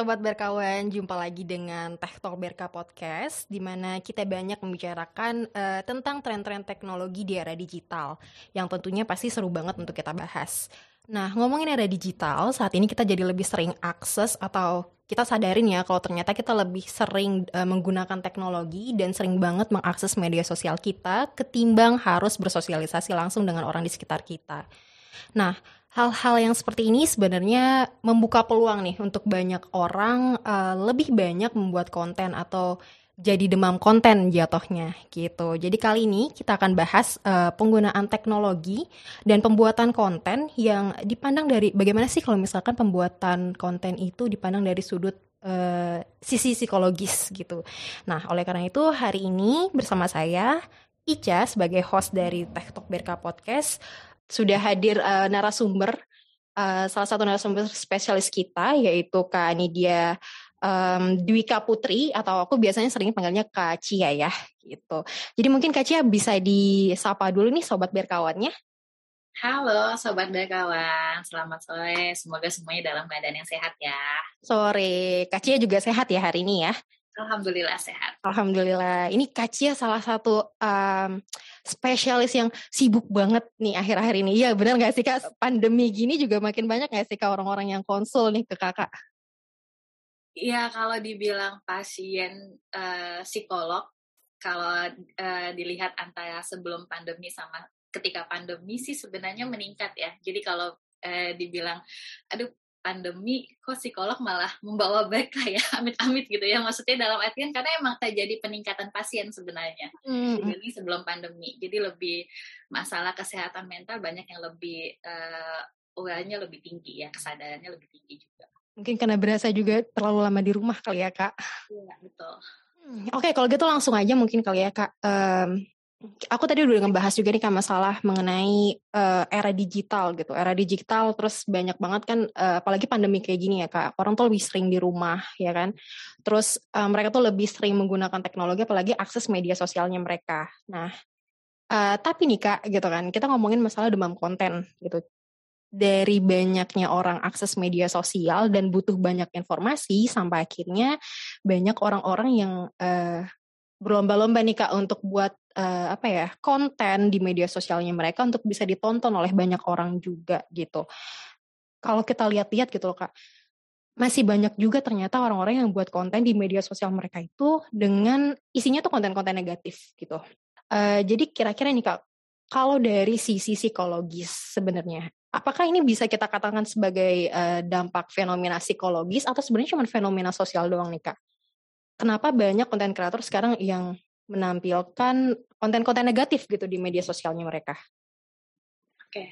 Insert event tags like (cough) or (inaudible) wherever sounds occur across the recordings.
Sobat Berkawan, jumpa lagi dengan Tech Talk Berka Podcast di mana kita banyak membicarakan uh, tentang tren-tren teknologi di era digital yang tentunya pasti seru banget untuk kita bahas. Nah, ngomongin era digital, saat ini kita jadi lebih sering akses atau kita sadarin ya kalau ternyata kita lebih sering uh, menggunakan teknologi dan sering banget mengakses media sosial kita ketimbang harus bersosialisasi langsung dengan orang di sekitar kita. Nah, hal-hal yang seperti ini sebenarnya membuka peluang nih untuk banyak orang uh, lebih banyak membuat konten atau jadi demam konten jatuhnya gitu. Jadi kali ini kita akan bahas uh, penggunaan teknologi dan pembuatan konten yang dipandang dari bagaimana sih kalau misalkan pembuatan konten itu dipandang dari sudut uh, sisi psikologis gitu. Nah, oleh karena itu hari ini bersama saya Ica sebagai host dari Tech Talk Berka Podcast sudah hadir uh, narasumber uh, salah satu narasumber spesialis kita yaitu Kak Nidia um, Dwika Putri atau aku biasanya sering panggilnya Kak Cia ya gitu. Jadi mungkin Kak Cia bisa disapa dulu nih sobat berkawannya. Halo Sobat Berkawan, selamat sore. Semoga semuanya dalam keadaan yang sehat ya. Sore, Kak Cia juga sehat ya hari ini ya? Alhamdulillah sehat. Alhamdulillah. Ini Kacia salah satu um, spesialis yang sibuk banget nih akhir-akhir ini. Iya benar nggak sih kak? Pandemi gini juga makin banyak nggak sih kak orang-orang yang konsul nih ke kakak? Iya kalau dibilang pasien uh, psikolog, kalau uh, dilihat antara sebelum pandemi sama ketika pandemi sih sebenarnya meningkat ya. Jadi kalau uh, dibilang, aduh pandemi kok psikolog malah membawa baik lah ya (laughs) amit-amit gitu ya. Maksudnya dalam artian karena emang terjadi peningkatan pasien sebenarnya mm. ini sebelum pandemi. Jadi lebih masalah kesehatan mental banyak yang lebih uh, lebih tinggi ya kesadarannya lebih tinggi juga. Mungkin karena berasa juga terlalu lama di rumah kali ya kak. Iya betul. Hmm, Oke, okay, kalau gitu langsung aja mungkin kali ya kak. Um, aku tadi udah ngebahas juga nih kan masalah mengenai uh, era digital gitu. Era digital terus banyak banget kan uh, apalagi pandemi kayak gini ya Kak. Orang tuh lebih sering di rumah ya kan. Terus uh, mereka tuh lebih sering menggunakan teknologi apalagi akses media sosialnya mereka. Nah, uh, tapi nih Kak gitu kan, kita ngomongin masalah demam konten gitu. Dari banyaknya orang akses media sosial dan butuh banyak informasi sampai akhirnya banyak orang-orang yang uh, berlomba-lomba nih kak untuk buat uh, apa ya konten di media sosialnya mereka untuk bisa ditonton oleh banyak orang juga gitu. Kalau kita lihat-lihat gitu loh kak, masih banyak juga ternyata orang-orang yang buat konten di media sosial mereka itu dengan isinya tuh konten-konten negatif gitu. Uh, jadi kira-kira nih kak, kalau dari sisi psikologis sebenarnya, apakah ini bisa kita katakan sebagai uh, dampak fenomena psikologis atau sebenarnya cuma fenomena sosial doang nih kak? Kenapa banyak konten kreator sekarang yang menampilkan konten-konten negatif gitu di media sosialnya mereka? Oke,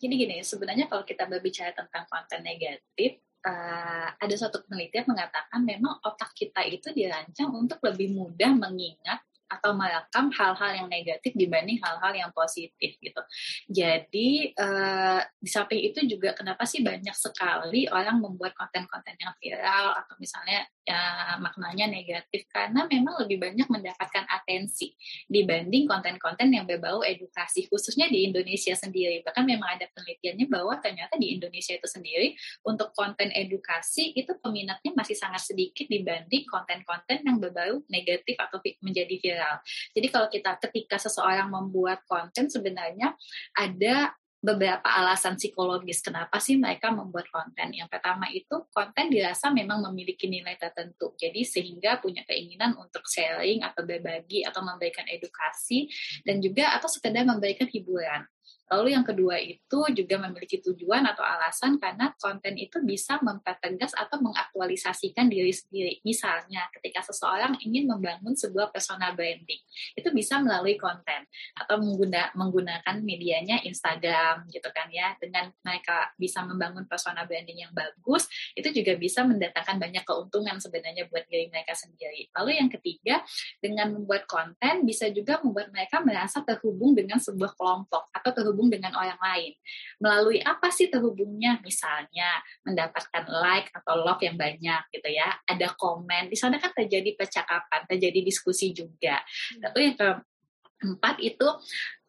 jadi gini, sebenarnya kalau kita berbicara tentang konten negatif, uh, ada suatu penelitian mengatakan memang otak kita itu dirancang untuk lebih mudah mengingat atau merekam hal-hal yang negatif dibanding hal-hal yang positif gitu. Jadi uh, di samping itu juga kenapa sih banyak sekali orang membuat konten-konten yang viral atau misalnya ya, maknanya negatif karena memang lebih banyak mendapatkan atensi dibanding konten-konten yang berbau edukasi khususnya di Indonesia sendiri. Bahkan memang ada penelitiannya bahwa ternyata di Indonesia itu sendiri untuk konten edukasi itu peminatnya masih sangat sedikit dibanding konten-konten yang berbau negatif atau menjadi viral viral. Jadi kalau kita ketika seseorang membuat konten sebenarnya ada beberapa alasan psikologis kenapa sih mereka membuat konten. Yang pertama itu konten dirasa memang memiliki nilai tertentu. Jadi sehingga punya keinginan untuk sharing atau berbagi atau memberikan edukasi dan juga atau sekedar memberikan hiburan. Lalu yang kedua itu juga memiliki tujuan atau alasan karena konten itu bisa mempertegas atau mengaktualisasikan diri sendiri. Misalnya ketika seseorang ingin membangun sebuah personal branding, itu bisa melalui konten atau mengguna, menggunakan medianya Instagram gitu kan ya. Dengan mereka bisa membangun personal branding yang bagus, itu juga bisa mendatangkan banyak keuntungan sebenarnya buat diri mereka sendiri. Lalu yang ketiga, dengan membuat konten bisa juga membuat mereka merasa terhubung dengan sebuah kelompok atau terhubung dengan orang lain. Melalui apa sih terhubungnya? Misalnya mendapatkan like atau love yang banyak gitu ya. Ada komen. Di sana kan terjadi percakapan, terjadi diskusi juga. Hmm. Lalu yang keempat itu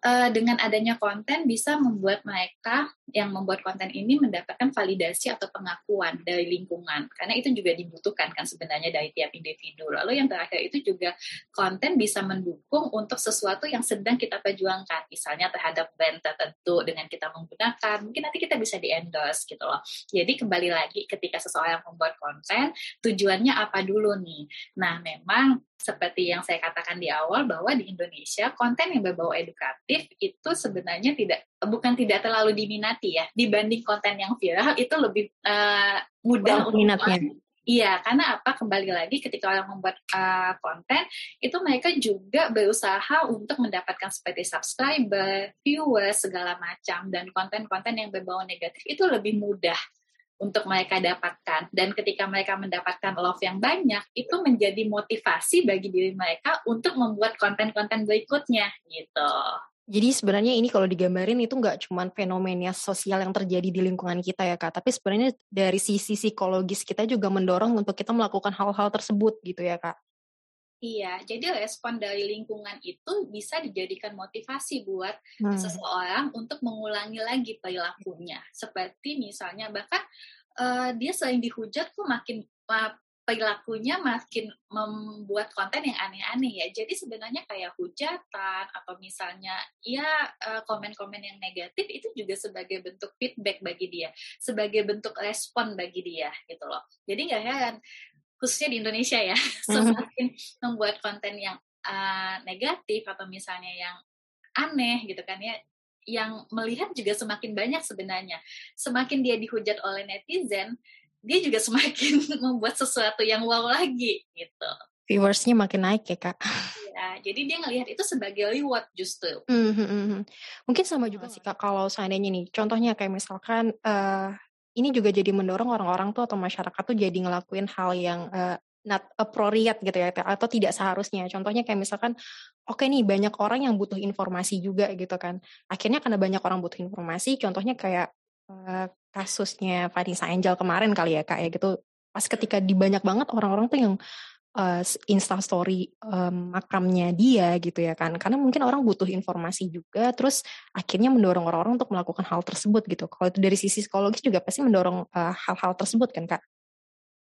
uh, dengan adanya konten bisa membuat mereka yang membuat konten ini mendapatkan validasi atau pengakuan dari lingkungan. Karena itu juga dibutuhkan kan sebenarnya dari tiap individu. Lalu yang terakhir itu juga konten bisa mendukung untuk sesuatu yang sedang kita perjuangkan. Misalnya terhadap brand tertentu dengan kita menggunakan mungkin nanti kita bisa di endorse gitu loh. Jadi kembali lagi ketika seseorang membuat konten tujuannya apa dulu nih? Nah memang seperti yang saya katakan di awal bahwa di Indonesia konten yang berbau edukatif itu sebenarnya tidak bukan tidak terlalu diminati ya dibanding konten yang viral itu lebih uh, mudah oh, minatnya. Iya, karena apa? Kembali lagi ketika orang membuat uh, konten, itu mereka juga berusaha untuk mendapatkan seperti subscriber, viewers, segala macam, dan konten-konten yang berbau negatif itu lebih mudah untuk mereka dapatkan. Dan ketika mereka mendapatkan love yang banyak, itu menjadi motivasi bagi diri mereka untuk membuat konten-konten berikutnya gitu. Jadi sebenarnya ini kalau digambarin itu nggak cuma fenomena sosial yang terjadi di lingkungan kita ya kak, tapi sebenarnya dari sisi psikologis kita juga mendorong untuk kita melakukan hal-hal tersebut gitu ya kak. Iya, jadi respon dari lingkungan itu bisa dijadikan motivasi buat hmm. seseorang untuk mengulangi lagi perilakunya. Seperti misalnya bahkan uh, dia sering dihujat kok makin uh, perilakunya makin membuat konten yang aneh-aneh ya. Jadi sebenarnya kayak hujatan atau misalnya ya uh, komen-komen yang negatif itu juga sebagai bentuk feedback bagi dia, sebagai bentuk respon bagi dia gitu loh. Jadi nggak heran khususnya di Indonesia ya (laughs) hmm. semakin membuat konten yang uh, negatif atau misalnya yang aneh gitu kan ya yang melihat juga semakin banyak sebenarnya. Semakin dia dihujat oleh netizen dia juga (laughs) semakin membuat sesuatu yang wow lagi gitu. Viewersnya makin naik ya kak. Ya jadi dia ngelihat itu sebagai reward justru. Mm -hmm. mungkin sama juga sih kak kalau seandainya nih contohnya kayak misalkan uh, ini juga jadi mendorong orang-orang tuh atau masyarakat tuh jadi ngelakuin hal yang uh, not appropriate gitu ya atau tidak seharusnya. Contohnya kayak misalkan oke okay nih banyak orang yang butuh informasi juga gitu kan. Akhirnya karena banyak orang butuh informasi, contohnya kayak uh, kasusnya Vanessa Angel kemarin kali ya Kak ya gitu. Pas ketika di banyak banget orang-orang tuh yang uh, Insta Story um, makamnya dia gitu ya kan. Karena mungkin orang butuh informasi juga terus akhirnya mendorong orang-orang untuk melakukan hal tersebut gitu. Kalau itu dari sisi psikologis juga pasti mendorong hal-hal uh, tersebut kan kak?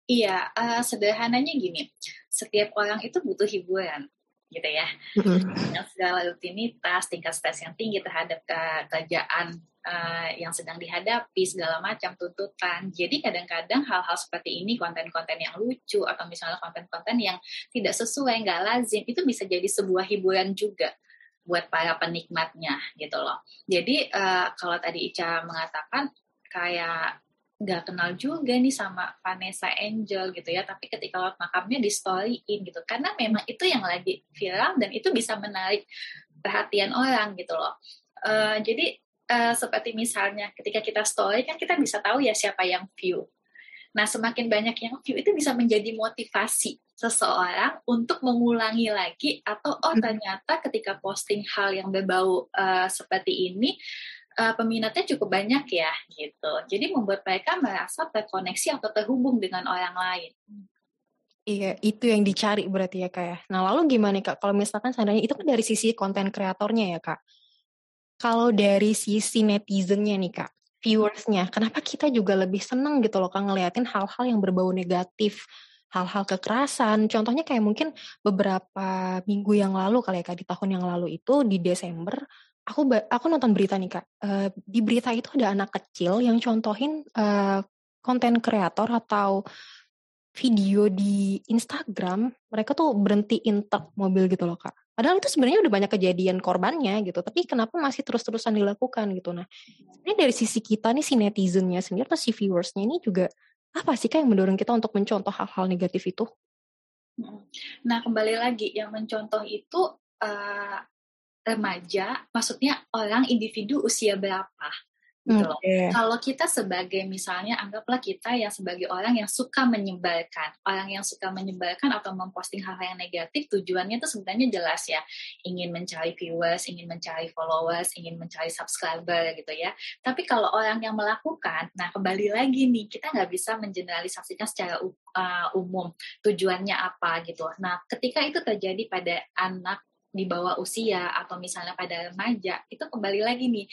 Iya, uh, sederhananya gini, setiap orang itu butuh hiburan gitu ya. Dengan segala rutinitas, tingkat stres yang tinggi terhadap kerjaan uh, yang sedang dihadapi, segala macam tuntutan. Jadi kadang-kadang hal-hal seperti ini, konten-konten yang lucu atau misalnya konten-konten yang tidak sesuai, nggak lazim, itu bisa jadi sebuah hiburan juga buat para penikmatnya gitu loh. Jadi uh, kalau tadi Ica mengatakan kayak nggak kenal juga nih sama Vanessa Angel gitu ya tapi ketika lewat makamnya di storyin gitu karena memang itu yang lagi viral dan itu bisa menarik perhatian orang gitu loh uh, jadi uh, seperti misalnya ketika kita story kan kita bisa tahu ya siapa yang view nah semakin banyak yang view itu bisa menjadi motivasi seseorang untuk mengulangi lagi atau oh hmm. ternyata ketika posting hal yang berbau uh, seperti ini uh, peminatnya cukup banyak ya gitu. Jadi membuat mereka merasa terkoneksi atau terhubung dengan orang lain. Iya, itu yang dicari berarti ya kak ya. Nah lalu gimana kak kalau misalkan seandainya itu kan dari sisi konten kreatornya ya kak. Kalau dari sisi netizennya nih kak, viewersnya, kenapa kita juga lebih seneng gitu loh kak ngeliatin hal-hal yang berbau negatif, hal-hal kekerasan. Contohnya kayak mungkin beberapa minggu yang lalu kali ya kak, di tahun yang lalu itu di Desember aku aku nonton berita nih kak. Uh, di berita itu ada anak kecil yang contohin konten kreator atau video di Instagram, mereka tuh berhentiin truk mobil gitu loh kak. Padahal itu sebenarnya udah banyak kejadian korbannya gitu, tapi kenapa masih terus-terusan dilakukan gitu. Nah, ini dari sisi kita nih si netizennya sendiri atau si viewersnya ini juga apa sih kak yang mendorong kita untuk mencontoh hal-hal negatif itu? Nah, kembali lagi yang mencontoh itu uh, remaja, maksudnya orang individu usia berapa gitu loh. Okay. Kalau kita sebagai misalnya anggaplah kita yang sebagai orang yang suka menyebarkan, orang yang suka menyebarkan atau memposting hal-hal yang negatif, tujuannya itu sebenarnya jelas ya, ingin mencari viewers, ingin mencari followers, ingin mencari subscriber gitu ya. Tapi kalau orang yang melakukan, nah kembali lagi nih, kita nggak bisa mengeneralisasikan secara uh, umum tujuannya apa gitu. Nah, ketika itu terjadi pada anak di bawah usia atau misalnya pada remaja itu kembali lagi nih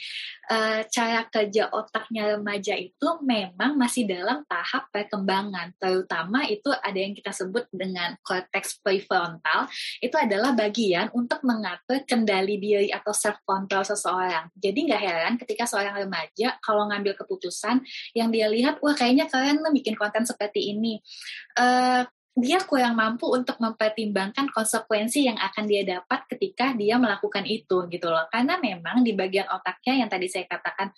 uh, cara kerja otaknya remaja itu memang masih dalam tahap perkembangan. Terutama itu ada yang kita sebut dengan cortex prefrontal. Itu adalah bagian untuk mengatur kendali diri atau self control seseorang. Jadi nggak heran ketika seorang remaja kalau ngambil keputusan yang dia lihat wah kayaknya kalian bikin konten seperti ini. Uh, dia kurang mampu untuk mempertimbangkan konsekuensi yang akan dia dapat ketika dia melakukan itu gitu loh. Karena memang di bagian otaknya yang tadi saya katakan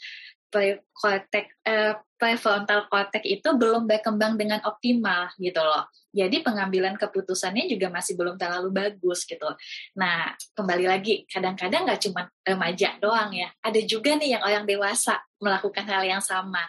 cortex eh, prefrontal cortex itu belum berkembang dengan optimal gitu loh. Jadi pengambilan keputusannya juga masih belum terlalu bagus gitu. Nah, kembali lagi, kadang-kadang nggak cuma remaja doang ya. Ada juga nih yang orang dewasa melakukan hal yang sama.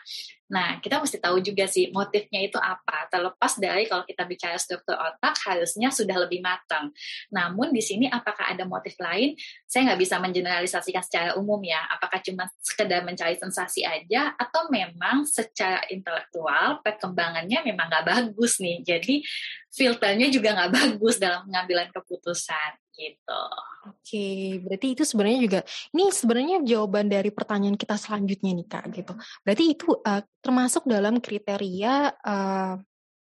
Nah, kita mesti tahu juga sih motifnya itu apa. Terlepas dari kalau kita bicara struktur otak, harusnya sudah lebih matang. Namun di sini apakah ada motif lain? Saya nggak bisa mengeneralisasikan secara umum ya. Apakah cuma sekedar mencari sensasi aja, atau memang secara intelektual perkembangannya memang nggak bagus nih. Jadi filternya juga nggak bagus dalam pengambilan keputusan gitu. Oke, berarti itu sebenarnya juga ini sebenarnya jawaban dari pertanyaan kita selanjutnya nih kak gitu. Berarti itu uh, termasuk dalam kriteria uh,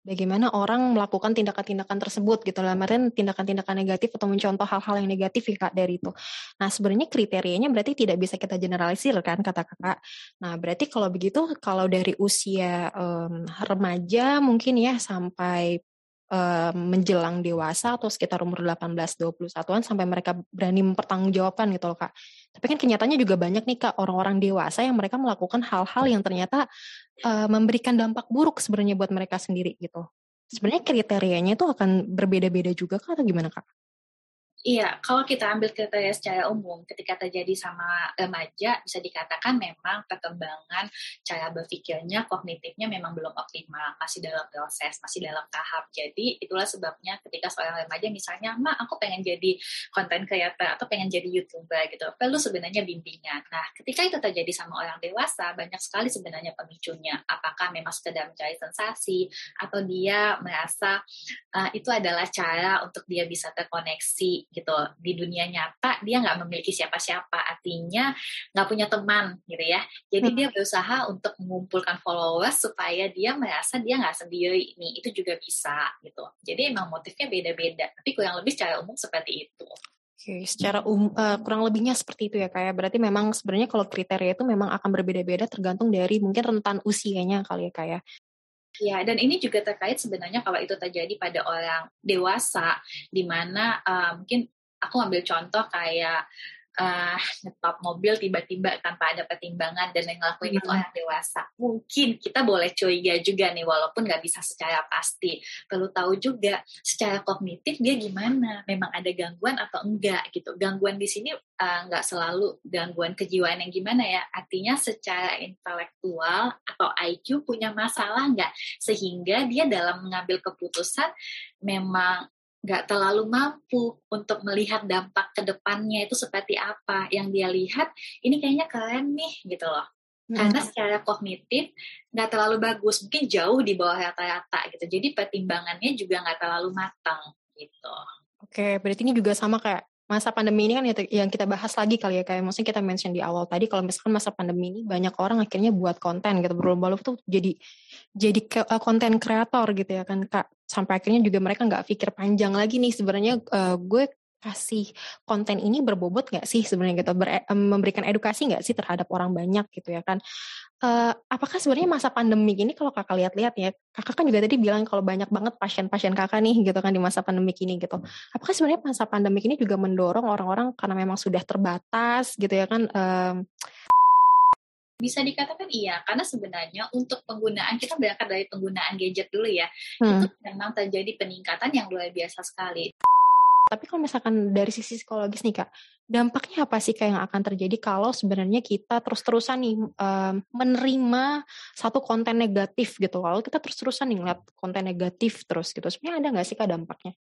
bagaimana orang melakukan tindakan-tindakan tersebut gitu lah, kemarin tindakan-tindakan negatif atau mencontoh hal-hal yang negatif ya kak dari itu. Nah sebenarnya kriterianya berarti tidak bisa kita generalisir kan kata kakak. Nah berarti kalau begitu kalau dari usia um, remaja mungkin ya sampai menjelang dewasa atau sekitar umur 18-21an sampai mereka berani mempertanggungjawabkan gitu loh Kak. Tapi kan kenyataannya juga banyak nih Kak orang-orang dewasa yang mereka melakukan hal-hal yang ternyata uh, memberikan dampak buruk sebenarnya buat mereka sendiri gitu. Sebenarnya kriterianya itu akan berbeda-beda juga Kak atau gimana Kak? Iya, kalau kita ambil kriteria secara umum, ketika terjadi sama remaja, bisa dikatakan memang perkembangan cara berpikirnya, kognitifnya memang belum optimal, masih dalam proses, masih dalam tahap. Jadi itulah sebabnya ketika seorang remaja misalnya, ma aku pengen jadi konten creator atau pengen jadi youtuber gitu, perlu sebenarnya bimbingan. Nah, ketika itu terjadi sama orang dewasa, banyak sekali sebenarnya pemicunya. Apakah memang sekedar mencari sensasi atau dia merasa uh, itu adalah cara untuk dia bisa terkoneksi gitu di dunia nyata dia nggak memiliki siapa-siapa artinya nggak punya teman gitu ya jadi hmm. dia berusaha untuk mengumpulkan followers supaya dia merasa dia nggak sendiri nih itu juga bisa gitu jadi emang motifnya beda-beda tapi kurang lebih secara umum seperti itu Oke, okay, secara um, uh, kurang lebihnya seperti itu ya kayak ya. berarti memang sebenarnya kalau kriteria itu memang akan berbeda-beda tergantung dari mungkin rentan usianya kali ya kayak. Ya, dan ini juga terkait sebenarnya kalau itu terjadi pada orang dewasa, di mana uh, mungkin aku ambil contoh kayak uh, ngetop mobil tiba-tiba tanpa ada pertimbangan dan yang ngelakuin hmm. itu orang dewasa. Mungkin kita boleh curiga juga nih walaupun nggak bisa secara pasti. Perlu tahu juga secara kognitif dia gimana, memang ada gangguan atau enggak gitu. Gangguan di sini uh, nggak selalu gangguan kejiwaan yang gimana ya. Artinya secara intelektual atau IQ punya masalah nggak sehingga dia dalam mengambil keputusan memang nggak terlalu mampu untuk melihat dampak ke depannya itu seperti apa. Yang dia lihat, ini kayaknya keren nih gitu loh. Hmm. Karena secara kognitif nggak terlalu bagus, mungkin jauh di bawah rata-rata gitu. Jadi pertimbangannya juga nggak terlalu matang gitu. Oke, berarti ini juga sama kayak masa pandemi ini kan yang kita bahas lagi kali ya kayak maksudnya kita mention di awal tadi kalau misalkan masa pandemi ini banyak orang akhirnya buat konten gitu berlomba-lomba tuh jadi jadi eh, konten kreator gitu ya kan kak. Sampai akhirnya juga mereka nggak pikir panjang lagi nih sebenarnya uh, gue kasih konten ini berbobot nggak sih sebenarnya gitu? Ber, memberikan edukasi nggak sih terhadap orang banyak gitu ya kan? Uh, apakah sebenarnya masa pandemi ini kalau kakak lihat-lihat ya kakak kan juga tadi bilang kalau banyak banget pasien-pasien kakak nih gitu kan di masa pandemi ini gitu. Apakah sebenarnya masa pandemi ini juga mendorong orang-orang karena memang sudah terbatas gitu ya kan um, bisa dikatakan iya, karena sebenarnya untuk penggunaan kita berangkat dari penggunaan gadget dulu ya, hmm. itu memang terjadi peningkatan yang luar biasa sekali. Tapi kalau misalkan dari sisi psikologis nih kak, dampaknya apa sih kak yang akan terjadi kalau sebenarnya kita terus-terusan nih um, menerima satu konten negatif gitu, kalau kita terus-terusan nih ngeliat konten negatif terus gitu, sebenarnya ada nggak sih kak dampaknya?